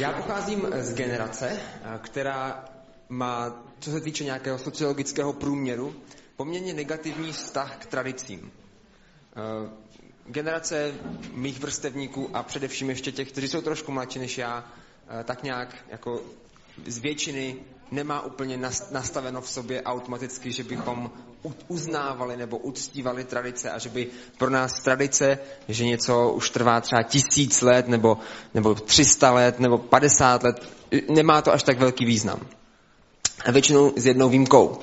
Já pocházím z generace, eh, která má, co se týče nějakého sociologického průměru, poměrně negativní vztah k tradicím. Eh, generace mých vrstevníků a především ještě těch, kteří jsou trošku mladší než já, eh, tak nějak jako z většiny nemá úplně nastaveno v sobě automaticky, že bychom uznávali nebo uctívali tradice a že by pro nás tradice, že něco už trvá třeba tisíc let nebo, nebo 300 let nebo 50 let, nemá to až tak velký význam. A většinou s jednou výjimkou.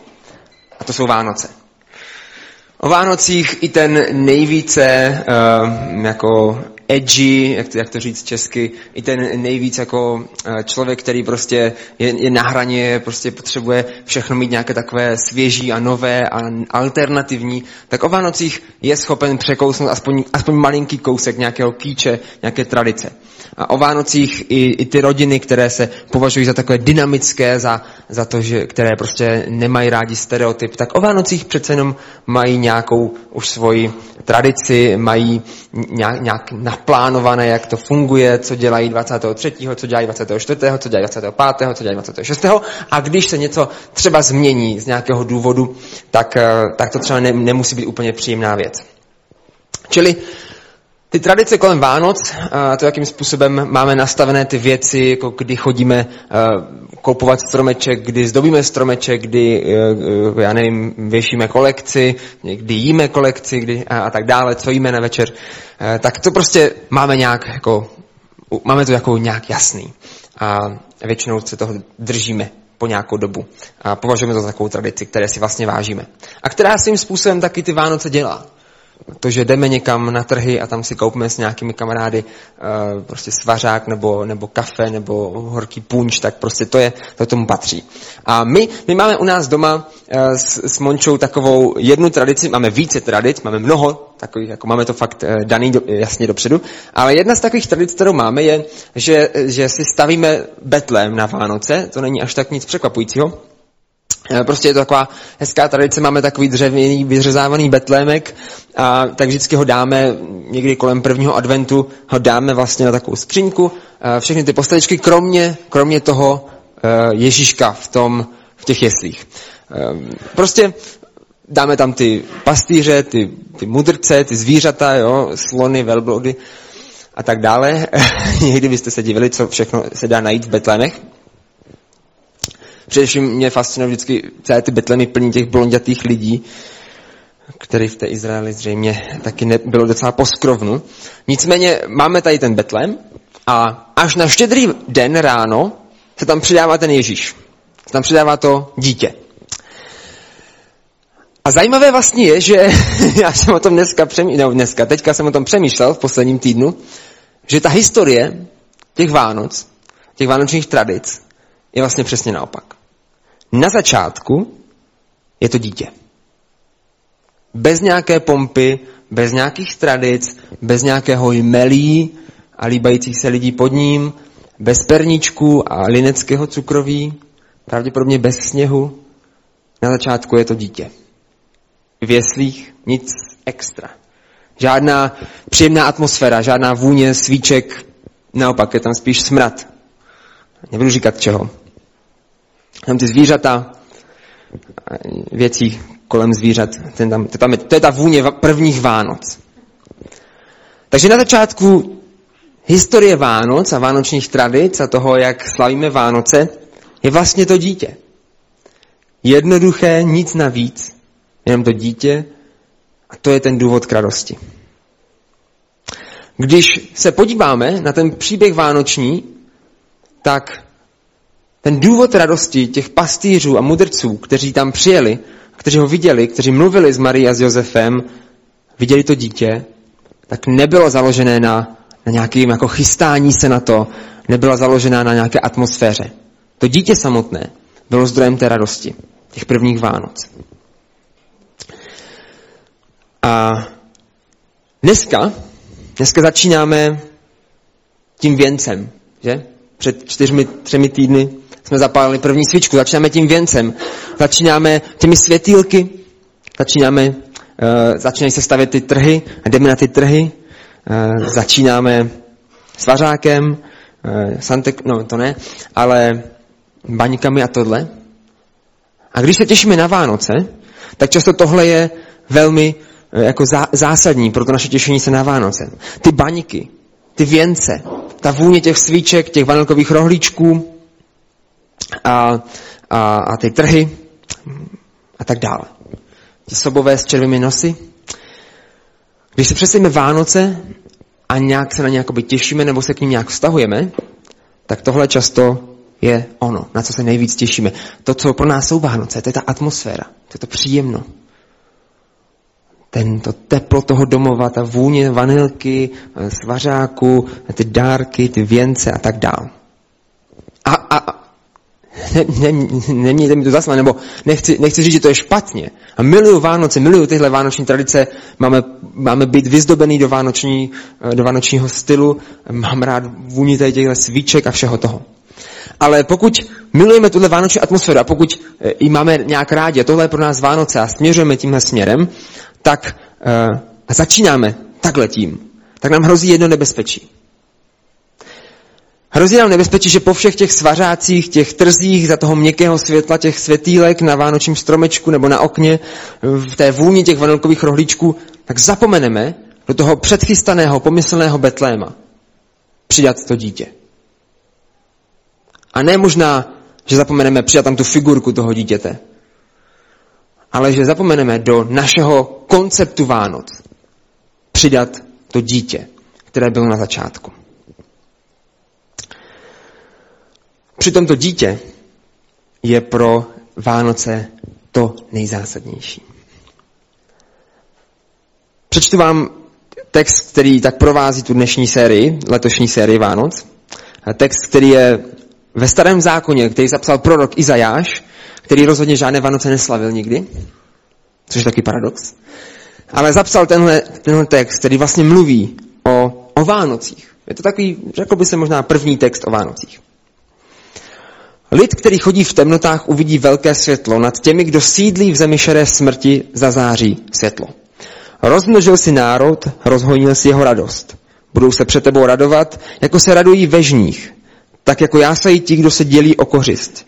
A to jsou Vánoce. O Vánocích i ten nejvíce uh, jako edgy, jak to, jak to říct česky, i ten nejvíc jako eh, člověk, který prostě je, je na hraně, prostě potřebuje všechno mít nějaké takové svěží a nové a alternativní, tak o Vánocích je schopen překousnout aspoň, aspoň malinký kousek nějakého kýče, nějaké tradice. A o Vánocích i, i ty rodiny, které se považují za takové dynamické, za, za to, že, které prostě nemají rádi stereotyp, tak o Vánocích přece jenom mají nějakou už svoji tradici, mají nějak, nějak naplánované, jak to funguje, co dělají 23., co dělají 24., co dělají 25., co dělají 26. A když se něco třeba změní z nějakého důvodu, tak, eh, tak to třeba ne, nemusí být úplně příjemná věc. Čili ty tradice kolem Vánoc, to jakým způsobem máme nastavené ty věci, jako kdy chodíme koupovat stromeček, kdy zdobíme stromeček, kdy, e, já nevím, věšíme kolekci, kdy jíme kolekci kdy, a, a tak dále, co jíme na večer, e, tak to prostě máme nějak jako, máme to jako nějak jasný. A většinou se toho držíme po nějakou dobu. A považujeme to za takovou tradici, které si vlastně vážíme. A která svým způsobem taky ty Vánoce dělá to, že jdeme někam na trhy a tam si koupíme s nějakými kamarády uh, prostě svařák nebo, nebo kafe nebo horký punč, tak prostě to je, to tomu patří. A my, my máme u nás doma uh, s, s Mončou takovou jednu tradici, máme více tradic, máme mnoho takových, jako máme to fakt uh, daný do, jasně dopředu, ale jedna z takových tradic, kterou máme, je, že, že si stavíme betlém na Vánoce, to není až tak nic překvapujícího, prostě je to taková hezká tradice, máme takový dřevěný, vyřezávaný betlémek, a tak vždycky ho dáme někdy kolem prvního adventu, ho dáme vlastně na takovou skřínku, eh, všechny ty postavičky, kromě, kromě toho eh, Ježíška v, tom, v těch jeslích. Prostě dáme tam ty pastýře, ty, ty mudrce, ty zvířata, jo, slony, velblody a tak dále. Někdy byste se divili, co všechno se dá najít v Betlémech. Především mě fascinuje vždycky celé ty betlemy plní těch blondětých lidí, který v té Izraeli zřejmě taky bylo docela poskrovnu. Nicméně máme tady ten betlem a až na štědrý den ráno se tam přidává ten Ježíš. Se tam přidává to dítě. A zajímavé vlastně je, že já jsem o tom dneska přemýšlel, no dneska, teďka jsem o tom přemýšlel v posledním týdnu, že ta historie těch Vánoc, těch vánočních tradic, je vlastně přesně naopak. Na začátku je to dítě. Bez nějaké pompy, bez nějakých tradic, bez nějakého jmelí a líbajících se lidí pod ním, bez perníčku a lineckého cukroví, pravděpodobně bez sněhu. Na začátku je to dítě. V jeslích nic extra. Žádná příjemná atmosféra, žádná vůně, svíček, naopak je tam spíš smrad. Nebudu říkat čeho. Tam ty zvířata, věcí kolem zvířat, ten tam, to, tam je, to je ta vůně prvních Vánoc. Takže na začátku historie Vánoc a vánočních tradic a toho, jak slavíme Vánoce, je vlastně to dítě. Jednoduché, nic navíc, jenom to dítě a to je ten důvod k radosti. Když se podíváme na ten příběh vánoční, tak ten důvod radosti těch pastýřů a mudrců, kteří tam přijeli, kteří ho viděli, kteří mluvili s Marií a s Josefem, viděli to dítě, tak nebylo založené na, na nějakým jako chystání se na to, nebyla založená na nějaké atmosféře. To dítě samotné bylo zdrojem té radosti, těch prvních Vánoc. A dneska, dneska začínáme tím věncem, že? Před čtyřmi, třemi týdny jsme zapálili první svíčku, začínáme tím věncem, začínáme těmi světýlky, začínáme, uh, začínají se stavět ty trhy, jdeme na ty trhy, uh, začínáme s vařákem, eh, Santek, no to ne, ale baňkami a tohle. A když se těšíme na Vánoce, tak často tohle je velmi jako zá, zásadní pro to naše těšení se na Vánoce. Ty baňky, ty věnce, ta vůně těch svíček, těch vanilkových rohlíčků a, a, a ty trhy a tak dále. Ti sobové s červými nosy. Když se představíme Vánoce a nějak se na ně těšíme nebo se k ním nějak vztahujeme, tak tohle často je ono, na co se nejvíc těšíme. To, co pro nás jsou Vánoce, to je ta atmosféra, to je to příjemno. Ten, to teplo toho domova, ta vůně vanilky, svařáku, ty dárky, ty věnce a tak dále. A, a, ne, ne, nemějte mi to zaslat, nebo nechci, nechci říct, že to je špatně. A miluju Vánoce, miluju tyhle vánoční tradice, máme, máme být vyzdobený do, vánoční, do vánočního stylu, mám rád vůni těchto svíček a všeho toho. Ale pokud milujeme tuhle vánoční atmosféru a pokud eh, ji máme nějak rádi a tohle je pro nás Vánoce a směřujeme tímhle směrem, tak uh, začínáme takhle tím, tak nám hrozí jedno nebezpečí. Hrozí nám nebezpečí, že po všech těch svařácích, těch trzích za toho měkkého světla, těch světýlek na vánočním stromečku nebo na okně, v té vůni těch vanilkových rohlíčků, tak zapomeneme do toho předchystaného, pomyslného Betléma přidat to dítě. A ne možná, že zapomeneme přidat tam tu figurku toho dítěte, ale že zapomeneme do našeho konceptu Vánoc přidat to dítě, které bylo na začátku. Přitom to dítě je pro Vánoce to nejzásadnější. Přečtu vám text, který tak provází tu dnešní sérii, letošní sérii Vánoc. Text, který je ve starém zákoně, který zapsal prorok Izajáš, který rozhodně žádné Vánoce neslavil nikdy, což je taky paradox, ale zapsal tenhle, tenhle text, který vlastně mluví o, o Vánocích. Je to takový, řekl by se možná první text o Vánocích. Lid, který chodí v temnotách, uvidí velké světlo. Nad těmi, kdo sídlí v zemi šeré smrti, zazáří světlo. Rozmnožil si národ, rozhojnil si jeho radost. Budou se před tebou radovat, jako se radují ve žních, tak jako jásají ti, kdo se dělí o kořist.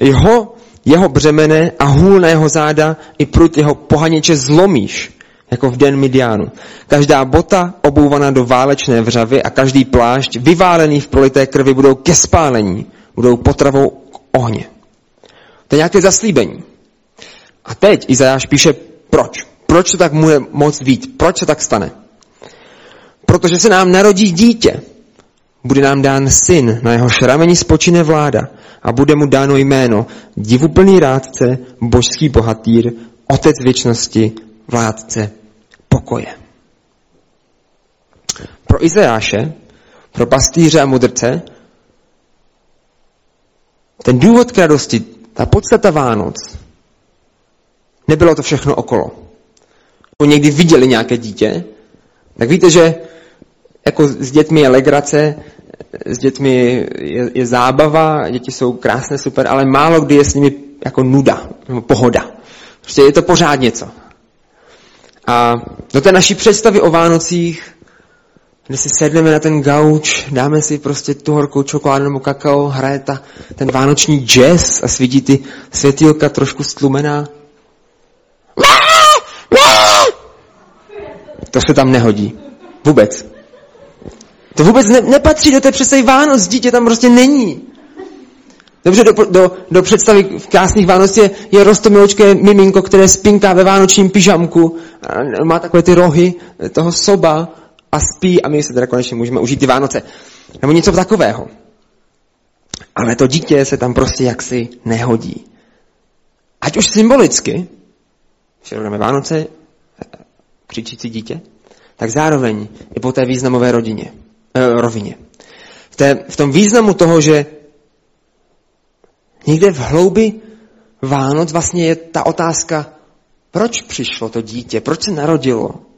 Jeho, jeho břemene a hůl na jeho záda i prut jeho pohaněče zlomíš, jako v den Midianu. Každá bota obouvaná do válečné vřavy a každý plášť vyválený v prolité krvi budou ke spálení budou potravou ohně. To je nějaké zaslíbení. A teď Izajáš píše, proč? Proč to tak může moc být? Proč se tak stane? Protože se nám narodí dítě. Bude nám dán syn, na jeho rameni spočine vláda a bude mu dáno jméno divuplný rádce, božský bohatýr, otec věčnosti, vládce pokoje. Pro Izajáše, pro pastýře a mudrce, ten důvod k radosti, ta podstata Vánoc, nebylo to všechno okolo. Pokud někdy viděli nějaké dítě, tak víte, že jako s dětmi je legrace, s dětmi je, je zábava, děti jsou krásné, super, ale málo kdy je s nimi jako nuda, nebo pohoda. Prostě je to pořád něco. A do té naší představy o Vánocích kde si sedneme na ten gauč, dáme si prostě tu horkou čokoládu nebo kakao, hraje ta, ten vánoční jazz a svítí ty světýlka trošku stlumená. To se tam nehodí. Vůbec. To vůbec ne, nepatří do té představy Vánoc, dítě tam prostě není. Dobře, do, do, do představy v krásných Vánoc je, je rostomiločké miminko, které spinká ve vánočním pyžamku, má takové ty rohy toho soba a spí a my se teda konečně můžeme užít ty Vánoce. Nebo něco takového. Ale to dítě se tam prostě jaksi nehodí. Ať už symbolicky, že rovnáme Vánoce, křičící dítě, tak zároveň i po té významové rodině, eh, rovině. V, té, v tom významu toho, že někde v hloubi Vánoc vlastně je ta otázka, proč přišlo to dítě, proč se narodilo,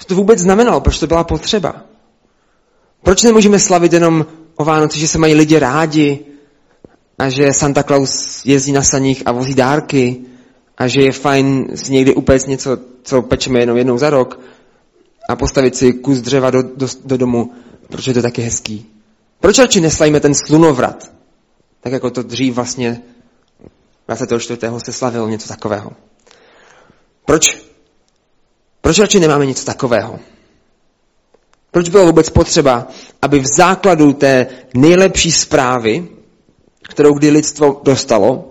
co to vůbec znamenalo? Proč to byla potřeba? Proč nemůžeme slavit jenom o Vánoci, že se mají lidi rádi a že Santa Claus jezdí na saních a vozí dárky a že je fajn si někdy upéct něco, co pečeme jenom jednou za rok a postavit si kus dřeva do, do, do domu. Proč je to taky hezký? Proč radši neslavíme ten slunovrat? Tak jako to dřív vlastně 24. se slavilo něco takového. Proč? Proč radši nemáme něco takového? Proč bylo vůbec potřeba, aby v základu té nejlepší zprávy, kterou kdy lidstvo dostalo,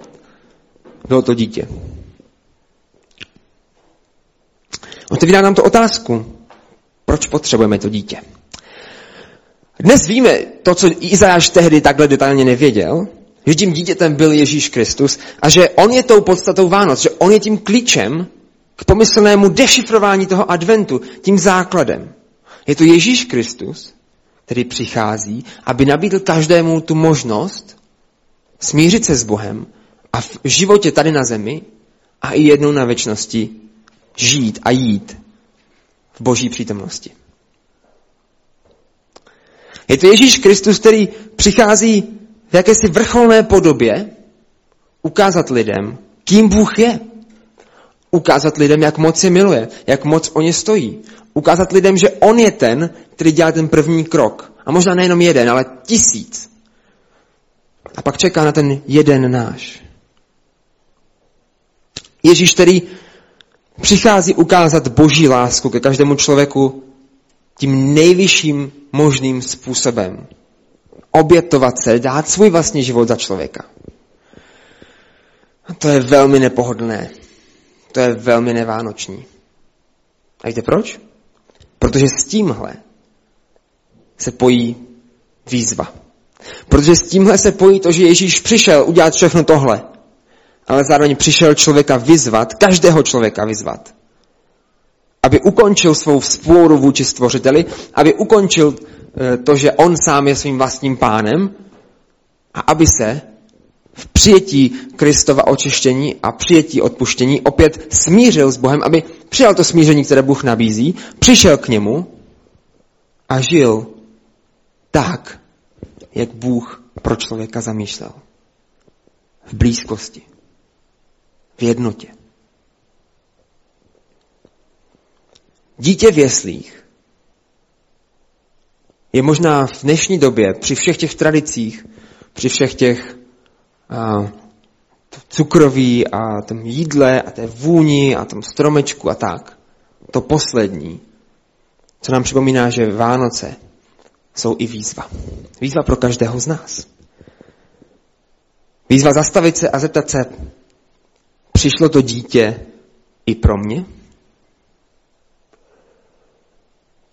bylo to dítě? Otevírá nám to otázku, proč potřebujeme to dítě. Dnes víme to, co Izajáš tehdy takhle detailně nevěděl, že tím dítětem byl Ježíš Kristus a že on je tou podstatou Vánoc, že on je tím klíčem k pomyslnému dešifrování toho adventu, tím základem. Je to Ježíš Kristus, který přichází, aby nabídl každému tu možnost smířit se s Bohem a v životě tady na zemi a i jednou na věčnosti žít a jít v boží přítomnosti. Je to Ježíš Kristus, který přichází v jakési vrcholné podobě ukázat lidem, kým Bůh je. Ukázat lidem, jak moc je miluje, jak moc o ně stojí. Ukázat lidem, že On je ten, který dělá ten první krok. A možná nejenom jeden, ale tisíc. A pak čeká na ten jeden náš. Ježíš, který přichází ukázat boží lásku ke každému člověku tím nejvyšším možným způsobem. Obětovat se, dát svůj vlastní život za člověka. A to je velmi nepohodlné. To je velmi nevánoční. A víte proč? Protože s tímhle se pojí výzva. Protože s tímhle se pojí to, že Ježíš přišel udělat všechno tohle ale zároveň přišel člověka vyzvat, každého člověka vyzvat, aby ukončil svou vzpůru vůči stvořiteli, aby ukončil eh, to, že on sám je svým vlastním pánem a aby se v přijetí Kristova očištění a přijetí odpuštění opět smířil s Bohem, aby přijal to smíření, které Bůh nabízí, přišel k němu a žil tak, jak Bůh pro člověka zamýšlel. V blízkosti v jednotě. Dítě v jeslích je možná v dnešní době při všech těch tradicích, při všech těch cukroví a tom jídle a té vůni a tom stromečku a tak, to poslední, co nám připomíná, že Vánoce jsou i výzva. Výzva pro každého z nás. Výzva zastavit se a zeptat se, Přišlo to dítě i pro mě?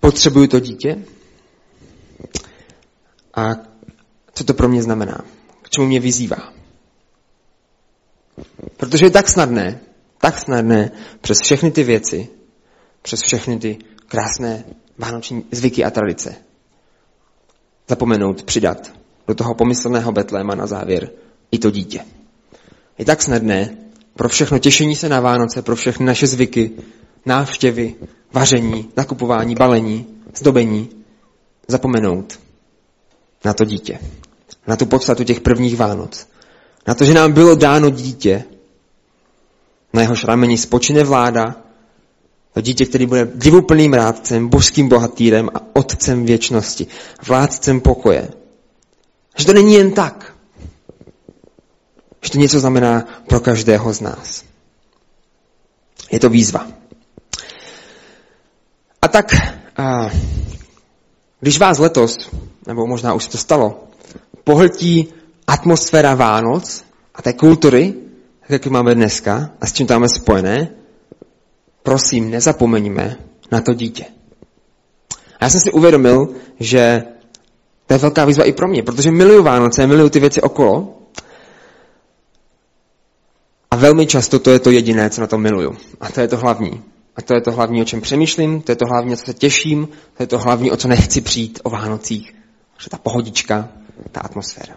Potřebuju to dítě? A co to pro mě znamená? K čemu mě vyzývá? Protože je tak snadné, tak snadné přes všechny ty věci, přes všechny ty krásné vánoční zvyky a tradice zapomenout přidat do toho pomyslného Betléma na závěr i to dítě. Je tak snadné pro všechno těšení se na Vánoce, pro všechny naše zvyky, návštěvy, vaření, nakupování, balení, zdobení, zapomenout na to dítě, na tu podstatu těch prvních Vánoc, na to, že nám bylo dáno dítě, na jehož rameni spočine vláda, to dítě, který bude divuplným rádcem, božským bohatýrem a otcem věčnosti, vládcem pokoje. Že to není jen tak že to něco znamená pro každého z nás. Je to výzva. A tak, když vás letos, nebo možná už to stalo, pohltí atmosféra Vánoc a té kultury, tak jak máme dneska a s čím máme spojené, prosím, nezapomeňme na to dítě. A já jsem si uvědomil, že to je velká výzva i pro mě, protože miluju Vánoce, miluju ty věci okolo, a velmi často to je to jediné, co na tom miluju. A to je to hlavní. A to je to hlavní, o čem přemýšlím, to je to hlavní, o co se těším, to je to hlavní, o co nechci přijít o Vánocích. Že ta pohodička, ta atmosféra.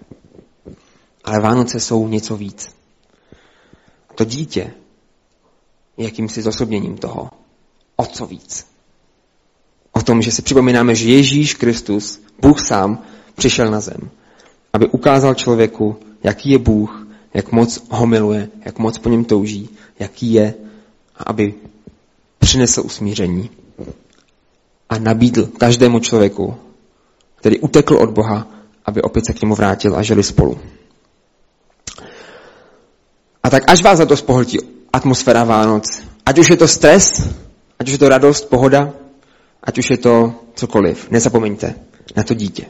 Ale Vánoce jsou něco víc. To dítě je jakýmsi zosobněním toho, o co víc. O tom, že si připomínáme, že Ježíš Kristus, Bůh sám, přišel na zem, aby ukázal člověku, jaký je Bůh jak moc ho miluje, jak moc po něm touží, jaký je, a aby přinesl usmíření a nabídl každému člověku který utekl od Boha, aby opět se k němu vrátil a žili spolu. A tak až vás za to spohltí atmosféra Vánoc, ať už je to stres, ať už je to radost, pohoda, ať už je to cokoliv, nezapomeňte na to dítě.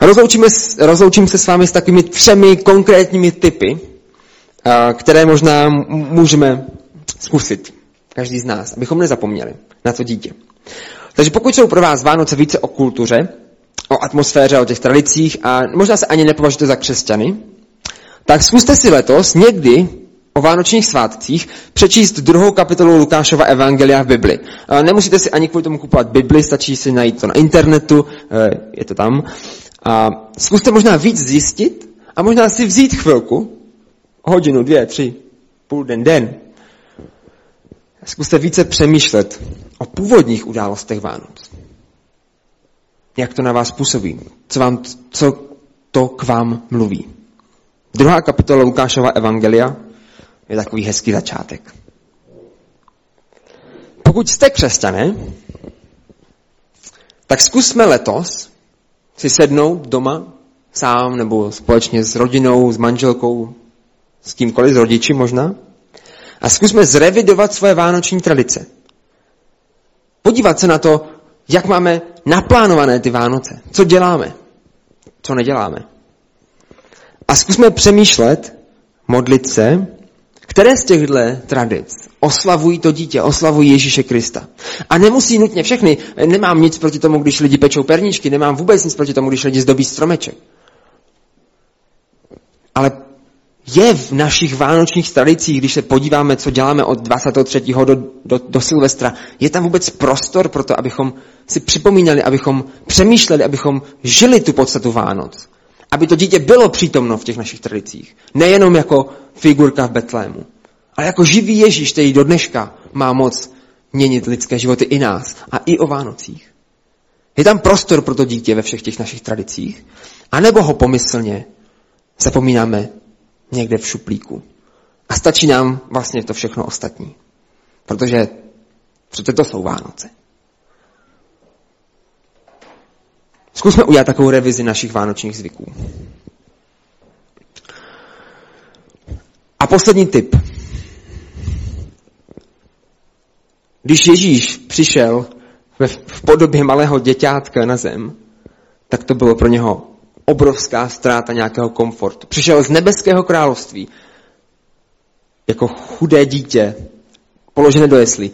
Rozloučíme, rozloučím se s vámi s takovými třemi konkrétními typy, které možná můžeme zkusit, každý z nás, abychom nezapomněli na to dítě. Takže pokud jsou pro vás Vánoce více o kultuře, o atmosféře, o těch tradicích a možná se ani nepovažujete za křesťany, tak zkuste si letos někdy o vánočních svátcích přečíst druhou kapitolu Lukášova Evangelia v Bibli. Nemusíte si ani kvůli tomu kupovat Bibli, stačí si najít to na internetu, e, je to tam. A zkuste možná víc zjistit a možná si vzít chvilku, hodinu, dvě, tři, půl den, den. Zkuste více přemýšlet o původních událostech Vánoc. Jak to na vás působí? Co, vám, co to k vám mluví? Druhá kapitola Lukášova Evangelia je takový hezký začátek. Pokud jste křesťané, tak zkusme letos si sednout doma sám nebo společně s rodinou, s manželkou, s kýmkoliv, s rodiči možná, a zkusme zrevidovat svoje vánoční tradice. Podívat se na to, jak máme naplánované ty Vánoce, co děláme, co neděláme. A zkusme přemýšlet, modlit se, které z těchto tradic oslavují to dítě, oslavují Ježíše Krista. A nemusí nutně všechny. Nemám nic proti tomu, když lidi pečou perníčky, nemám vůbec nic proti tomu, když lidi zdobí stromeček. Ale je v našich vánočních tradicích, když se podíváme, co děláme od 23. do, do, do Silvestra, je tam vůbec prostor pro to, abychom si připomínali, abychom přemýšleli, abychom žili tu podstatu Vánoc. Aby to dítě bylo přítomno v těch našich tradicích. Nejenom jako figurka v Betlému, ale jako živý Ježíš, který do dneška má moc měnit lidské životy i nás a i o Vánocích. Je tam prostor pro to dítě ve všech těch našich tradicích? A nebo ho pomyslně zapomínáme někde v šuplíku. A stačí nám vlastně to všechno ostatní. Protože přece to jsou Vánoce. Zkusme udělat takovou revizi našich vánočních zvyků. A poslední tip. Když Ježíš přišel v podobě malého děťátka na zem, tak to bylo pro něho obrovská ztráta nějakého komfortu. Přišel z nebeského království jako chudé dítě, položené do jeslí.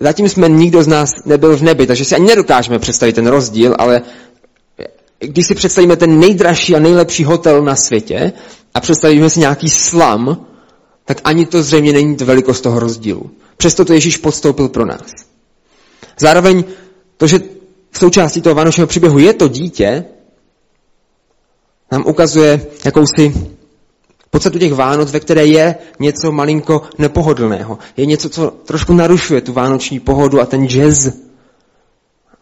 Zatím jsme nikdo z nás nebyl v nebi, takže si ani nedokážeme představit ten rozdíl, ale když si představíme ten nejdražší a nejlepší hotel na světě a představíme si nějaký slam, tak ani to zřejmě není to velikost toho rozdílu. Přesto to Ježíš podstoupil pro nás. Zároveň to, že v součástí toho vánočního příběhu je to dítě, nám ukazuje jakousi podstatu těch Vánoc, ve které je něco malinko nepohodlného. Je něco, co trošku narušuje tu vánoční pohodu a ten jazz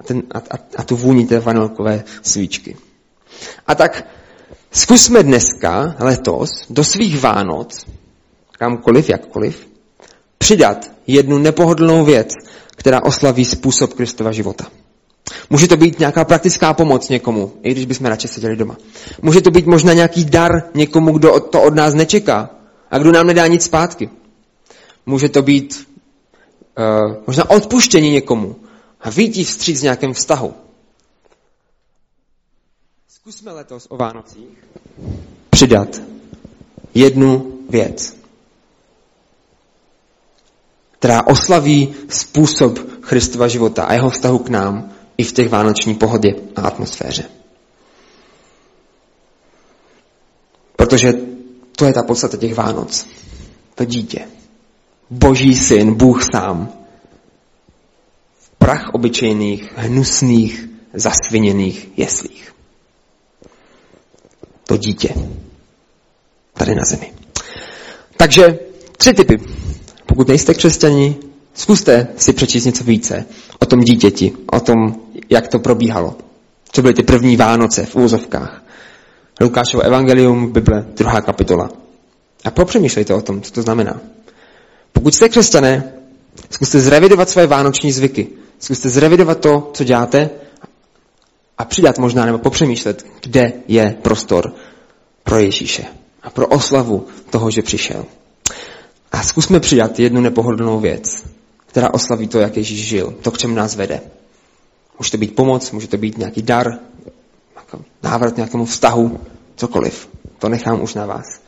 a, ten, a, a, a tu vůni té vanilkové svíčky. A tak zkusme dneska, letos, do svých Vánoc, kamkoliv, jakkoliv, přidat jednu nepohodlnou věc, která oslaví způsob Kristova života. Může to být nějaká praktická pomoc někomu, i když bychom radši seděli doma. Může to být možná nějaký dar někomu, kdo to od nás nečeká a kdo nám nedá nic zpátky. Může to být uh, možná odpuštění někomu a výjít vstříc v nějakém vztahu. Zkusme letos o Vánocích přidat jednu věc, která oslaví způsob Kristova života a jeho vztahu k nám i v těch vánoční pohodě a atmosféře. Protože to je ta podstata těch Vánoc. To dítě. Boží syn, Bůh sám. Prach obyčejných, hnusných, zasviněných jeslích. To dítě. Tady na zemi. Takže tři typy. Pokud nejste křesťani, zkuste si přečíst něco více o tom dítěti, o tom, jak to probíhalo. Co byly ty první Vánoce v úzovkách. Lukášovo evangelium, Bible, druhá kapitola. A popřemýšlejte o tom, co to znamená. Pokud jste křesťané, zkuste zrevidovat svoje vánoční zvyky. Zkuste zrevidovat to, co děláte a přidat možná nebo popřemýšlet, kde je prostor pro Ježíše a pro oslavu toho, že přišel. A zkusme přidat jednu nepohodlnou věc, která oslaví to, jak Ježíš žil, to, k čemu nás vede. Může to být pomoc, může to být nějaký dar, návrat nějakému vztahu, cokoliv. To nechám už na vás.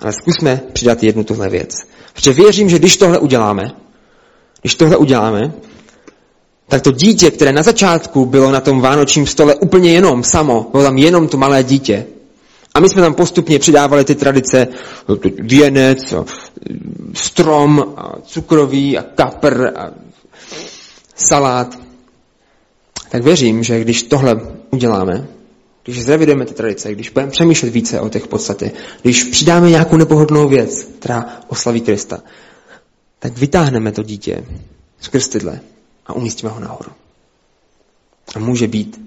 Ale zkusme přidat jednu tuhle věc. Protože věřím, že když tohle uděláme, když tohle uděláme, tak to dítě, které na začátku bylo na tom vánočním stole úplně jenom samo, bylo tam jenom to malé dítě. A my jsme tam postupně přidávali ty tradice, věnec, strom, a cukroví a kapr a salát. Tak věřím, že když tohle uděláme, když zrevidujeme ty tradice, když budeme přemýšlet více o těch podstatě, když přidáme nějakou nepohodlnou věc, která oslaví Krista, tak vytáhneme to dítě z krstidle a umístíme ho nahoru. A může být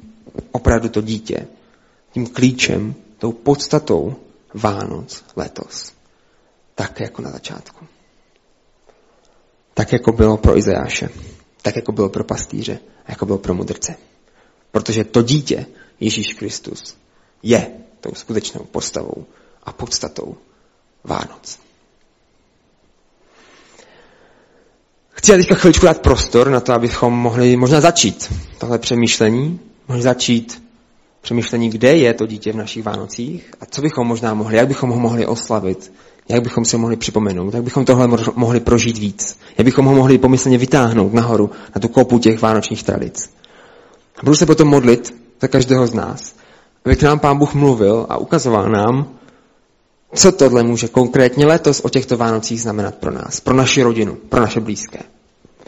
opravdu to dítě tím klíčem, tou podstatou Vánoc letos. Tak jako na začátku. Tak jako bylo pro Izajáše. Tak jako bylo pro pastýře. A jako bylo pro mudrce. Protože to dítě, Ježíš Kristus, je tou skutečnou postavou a podstatou Vánoc. Chci teďka chviličku dát prostor na to, abychom mohli možná začít tohle přemýšlení, mohli začít přemýšlení, kde je to dítě v našich Vánocích a co bychom možná mohli, jak bychom ho mohli oslavit, jak bychom se mohli připomenout, jak bychom tohle mohli prožít víc, jak bychom ho mohli pomyslně vytáhnout nahoru na tu kopu těch vánočních tradic. A budu se potom modlit za každého z nás, aby k nám Pán Bůh mluvil a ukazoval nám, co tohle může konkrétně letos o těchto Vánocích znamenat pro nás, pro naši rodinu, pro naše blízké.